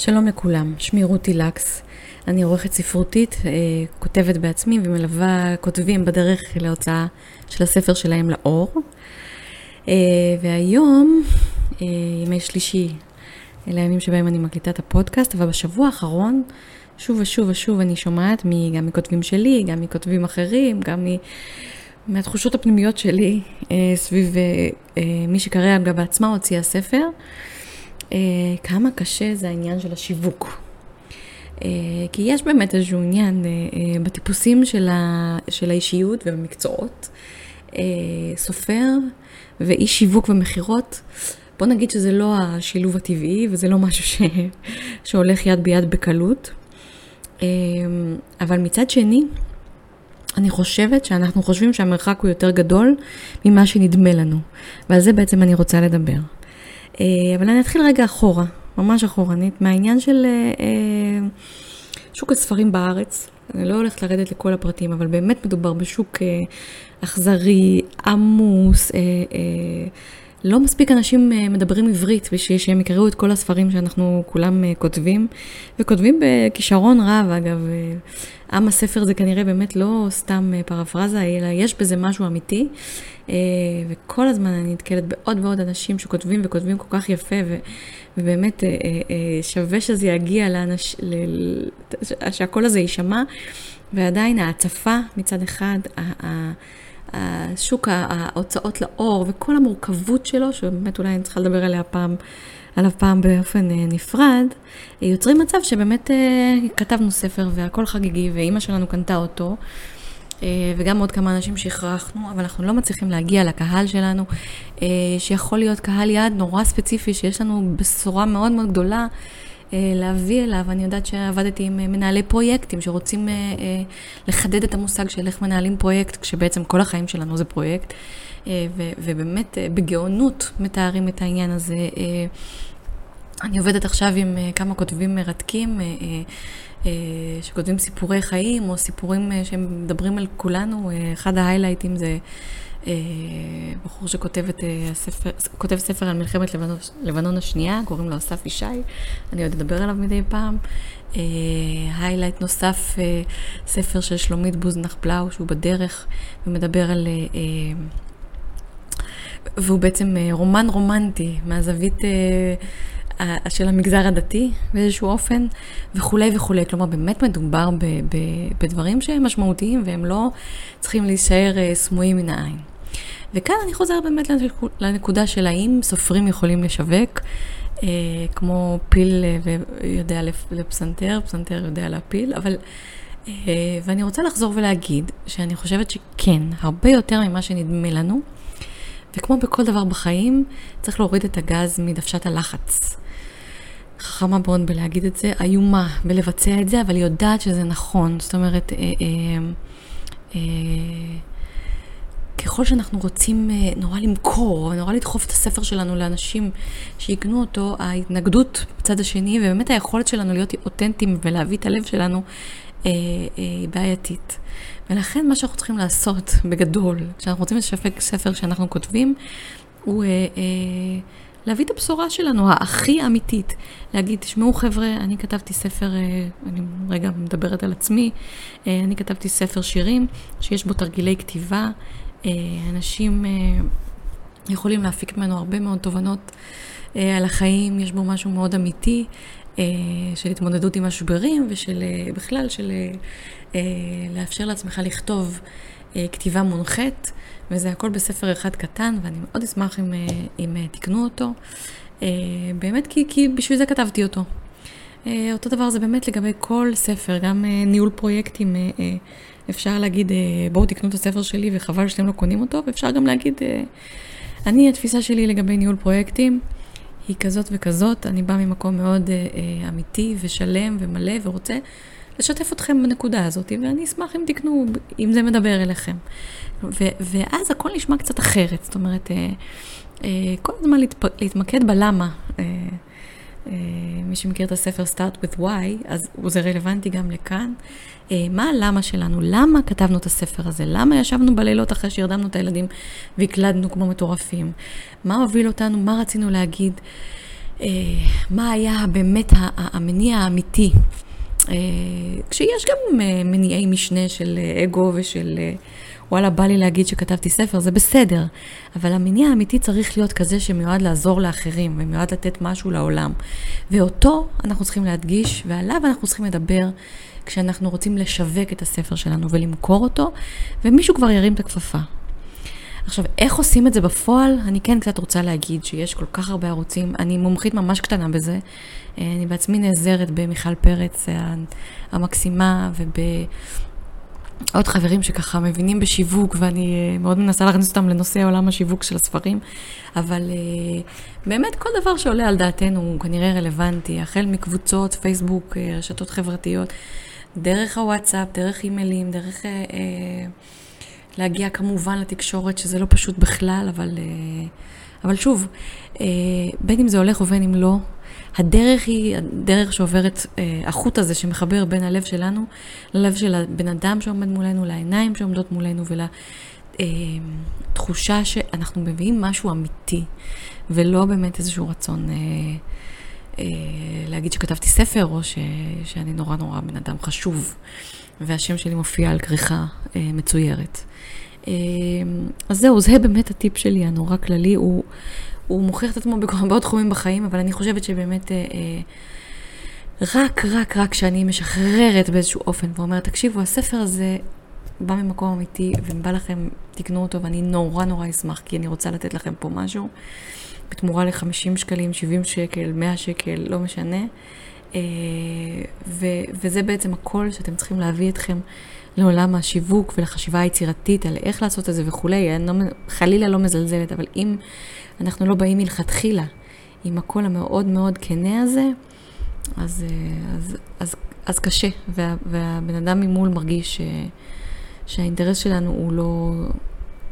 שלום לכולם, שמי רותי לקס, אני עורכת ספרותית, אה, כותבת בעצמי ומלווה כותבים בדרך להוצאה של הספר שלהם לאור. אה, והיום, אה, ימי שלישי, אלה הימים שבהם אני מקליטה את הפודקאסט, אבל בשבוע האחרון, שוב ושוב ושוב אני שומעת גם מכותבים שלי, גם מכותבים אחרים, גם מהתחושות הפנימיות שלי סביב מי שקראה בעצמה הוציאה ספר. אה, כמה קשה זה העניין של השיווק. אה, כי יש באמת איזשהו עניין אה, בטיפוסים של, ה, של האישיות ובמקצועות. סופר ואיש שיווק ומכירות, בוא נגיד שזה לא השילוב הטבעי וזה לא משהו ש, שהולך יד ביד בקלות. אבל מצד שני, אני חושבת שאנחנו חושבים שהמרחק הוא יותר גדול ממה שנדמה לנו, ועל זה בעצם אני רוצה לדבר. אה, אבל אני אתחיל רגע אחורה, ממש אחורנית, מהעניין של אה, אה, שוק הספרים בארץ. אני לא הולכת לרדת לכל הפרטים, אבל באמת מדובר בשוק אכזרי, עמוס, לא מספיק אנשים מדברים עברית בשביל שהם יקראו את כל הספרים שאנחנו כולם כותבים, וכותבים בכישרון רב, אגב. עם הספר זה כנראה באמת לא סתם פרפרזה, אלא יש בזה משהו אמיתי. אה, וכל הזמן אני נתקלת בעוד ועוד אנשים שכותבים וכותבים כל כך יפה, ובאמת אה, אה, שווה שזה יגיע לאנש... שהקול הזה יישמע, ועדיין ההצפה מצד אחד, השוק ההוצאות לאור וכל המורכבות שלו, שבאמת אולי אני צריכה לדבר עליה פעם, עליו פעם באופן נפרד, יוצרים מצב שבאמת כתבנו ספר והכל חגיגי, ואימא שלנו קנתה אותו. אה, וגם עוד כמה אנשים שהכרחנו, אבל אנחנו לא מצליחים להגיע לקהל שלנו, אה, שיכול להיות קהל יעד נורא ספציפי, שיש לנו בשורה מאוד מאוד גדולה אה, להביא אליו. אני יודעת שעבדתי עם מנהלי פרויקטים שרוצים לחדד את המושג של איך מנהלים פרויקט, כשבעצם כל החיים שלנו זה פרויקט, ובאמת בגאונות מתארים את העניין הזה. אני עובדת עכשיו עם כמה כותבים מרתקים. אה, שכותבים סיפורי חיים, או סיפורים אה, שהם מדברים על כולנו. אה, אחד ההיילייטים זה בחור שכותב את הספר, כותב ספר על מלחמת לבנון, לבנון השנייה, קוראים לו אסף ישי, אני עוד אדבר עליו מדי פעם. היילייט נוסף, ספר של שלומית בוזנח בלאו, שהוא בדרך, ומדבר על... והוא בעצם רומן רומנטי מהזווית של המגזר הדתי באיזשהו אופן, וכולי וכולי. כלומר, באמת מדובר ב, ב, בדברים שהם משמעותיים והם לא צריכים להישאר סמויים מן העין. וכאן אני חוזרת באמת לנקודה של האם סופרים יכולים לשווק, uh, כמו פיל uh, יודע לפסנתר, פסנתר יודע להפיל, אבל... Uh, ואני רוצה לחזור ולהגיד שאני חושבת שכן, הרבה יותר ממה שנדמה לנו. וכמו בכל דבר בחיים, צריך להוריד את הגז מדוושת הלחץ. חכמה מאוד בלהגיד את זה, איומה בלבצע את זה, אבל היא יודעת שזה נכון. זאת אומרת, אה, אה, אה, ככל שאנחנו רוצים אה, נורא למכור, נורא לדחוף את הספר שלנו לאנשים שיקנו אותו, ההתנגדות בצד השני, ובאמת היכולת שלנו להיות אותנטיים ולהביא את הלב שלנו, אה, אה, היא בעייתית. ולכן מה שאנחנו צריכים לעשות בגדול, כשאנחנו רוצים לשווק ספר שאנחנו כותבים, הוא... אה, אה, להביא את הבשורה שלנו, הכי אמיתית. להגיד, תשמעו חבר'ה, אני כתבתי ספר, אה, אני רגע מדברת על עצמי, אה, אני כתבתי ספר שירים שיש בו תרגילי כתיבה, אה, אנשים יכולים להפיק ממנו הרבה מאוד תובנות על החיים, יש בו משהו מאוד אמיתי. של התמודדות עם משברים ושל בכלל של לאפשר לעצמך לכתוב כתיבה מונחית. וזה הכל בספר אחד קטן, ואני מאוד אשמח אם, אה, אם אה, תקנו אותו. אה, באמת כי, כי בשביל זה כתבתי אותו. אותו דבר זה באמת לגבי כל ספר, גם ניהול פרויקטים, אפשר להגיד, בואו תקנו את הספר שלי וחבל שאתם לא קונים אותו, ואפשר גם להגיד, אני, התפיסה שלי לגבי ניהול פרויקטים היא כזאת וכזאת, אני באה ממקום מאוד אמיתי ושלם ומלא ורוצה לשתף אתכם בנקודה הזאת, ואני אשמח אם תקנו, אם זה מדבר אליכם. ו- ואז הכל נשמע קצת אחרת, זאת אומרת, אה, אה, כל הזמן להתפ- להתמקד בלמה. אה, אה, מי שמכיר את הספר Start with Why, אז זה רלוונטי גם לכאן. אה, מה הלמה שלנו? למה כתבנו את הספר הזה? למה ישבנו בלילות אחרי שהרדמנו את הילדים והקלדנו כמו מטורפים? מה הוביל אותנו? מה רצינו להגיד? מה היה באמת המניע האמיתי. כשיש גם מניעי משנה של אגו ושל וואלה, בא לי להגיד שכתבתי ספר, זה בסדר. אבל המניע האמיתי צריך להיות כזה שמיועד לעזור לאחרים ומיועד לתת משהו לעולם. ואותו אנחנו צריכים להדגיש, ועליו אנחנו צריכים לדבר כשאנחנו רוצים לשווק את הספר שלנו ולמכור אותו, ומישהו כבר ירים את הכפפה. עכשיו, איך עושים את זה בפועל? אני כן קצת רוצה להגיד שיש כל כך הרבה ערוצים, אני מומחית ממש קטנה בזה. אני בעצמי נעזרת במיכל פרץ המקסימה וב... עוד חברים שככה מבינים בשיווק, ואני אה, מאוד מנסה להכניס אותם לנושא עולם השיווק של הספרים, אבל אה, באמת כל דבר שעולה על דעתנו הוא כנראה רלוונטי, החל מקבוצות, פייסבוק, אה, רשתות חברתיות, דרך הוואטסאפ, דרך אימיילים, דרך אה, להגיע כמובן לתקשורת, שזה לא פשוט בכלל, אבל, אה, אבל שוב, אה, בין אם זה הולך ובין אם לא, הדרך היא הדרך שעוברת, אה, החוט הזה שמחבר בין הלב שלנו ללב של הבן אדם שעומד מולנו, לעיניים שעומדות מולנו ולתחושה אה, שאנחנו מביאים משהו אמיתי, ולא באמת איזשהו רצון אה, אה, להגיד שכתבתי ספר, או ש, שאני נורא נורא בן אדם חשוב, והשם שלי מופיע על כריכה אה, מצוירת. אה, אז זהו, זה באמת הטיפ שלי הנורא כללי, הוא... הוא מוכיח את עצמו בעוד תחומים בחיים, אבל אני חושבת שבאמת אה, אה, רק, רק, רק כשאני משחררת באיזשהו אופן ואומרת, תקשיבו, הספר הזה בא ממקום אמיתי, ואם בא לכם, תקנו אותו, ואני נורא נורא אשמח, כי אני רוצה לתת לכם פה משהו, בתמורה ל-50 שקלים, 70 שקל, 100 שקל, לא משנה. אה, ו- וזה בעצם הכל שאתם צריכים להביא אתכם לעולם השיווק ולחשיבה היצירתית על איך לעשות את זה וכולי. אני לא, חלילה לא מזלזלת, אבל אם אנחנו לא באים מלכתחילה עם הקול המאוד מאוד כנה הזה, אז, אה, אז, אז, אז קשה, וה, והבן אדם ממול מרגיש ש, שהאינטרס שלנו הוא לא,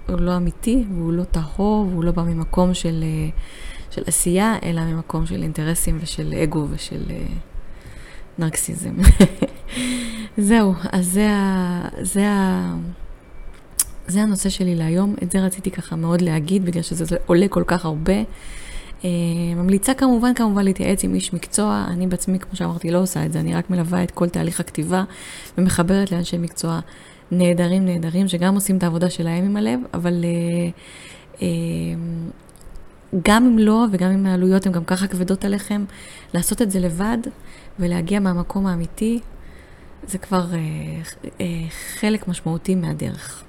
הוא לא אמיתי, והוא לא טהור, והוא לא בא ממקום של, אה, של עשייה, אלא ממקום של אינטרסים ושל אגו ושל אה, נרקסיזם. זהו, אז זה, ה, זה, ה, זה הנושא שלי להיום, את זה רציתי ככה מאוד להגיד, בגלל שזה עולה כל כך הרבה. Uh, ממליצה כמובן, כמובן להתייעץ עם איש מקצוע, אני בעצמי, כמו שאמרתי, לא עושה את זה, אני רק מלווה את כל תהליך הכתיבה ומחברת לאנשי מקצוע נהדרים נהדרים, שגם עושים את העבודה שלהם עם הלב, אבל uh, uh, גם אם לא, וגם אם העלויות הן גם ככה כבדות עליכם, לעשות את זה לבד ולהגיע מהמקום האמיתי, זה כבר uh, uh, חלק משמעותי מהדרך.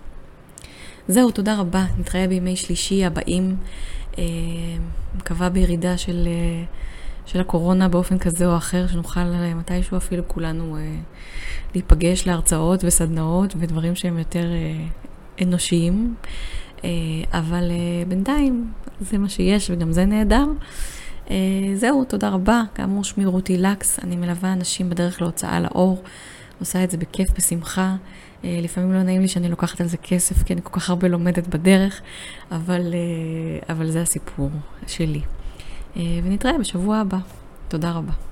זהו, תודה רבה. נתראה בימי שלישי הבאים. אה, מקווה בירידה של, אה, של הקורונה באופן כזה או אחר, שנוכל אה, מתישהו אפילו כולנו להיפגש להרצאות וסדנאות ודברים שהם יותר אנושיים. אבל בינתיים זה מה שיש וגם זה נהדר. זהו, תודה רבה. כאמור, שמי רותי לקס, אני מלווה אנשים בדרך להוצאה לאור, עושה את זה בכיף, בשמחה. אה, לפעמים לא נעים לי שאני לוקחת על זה כסף, כי אני כל כך הרבה לומדת בדרך, אבל, אה, אבל זה הסיפור שלי. אה, ונתראה בשבוע הבא. תודה רבה.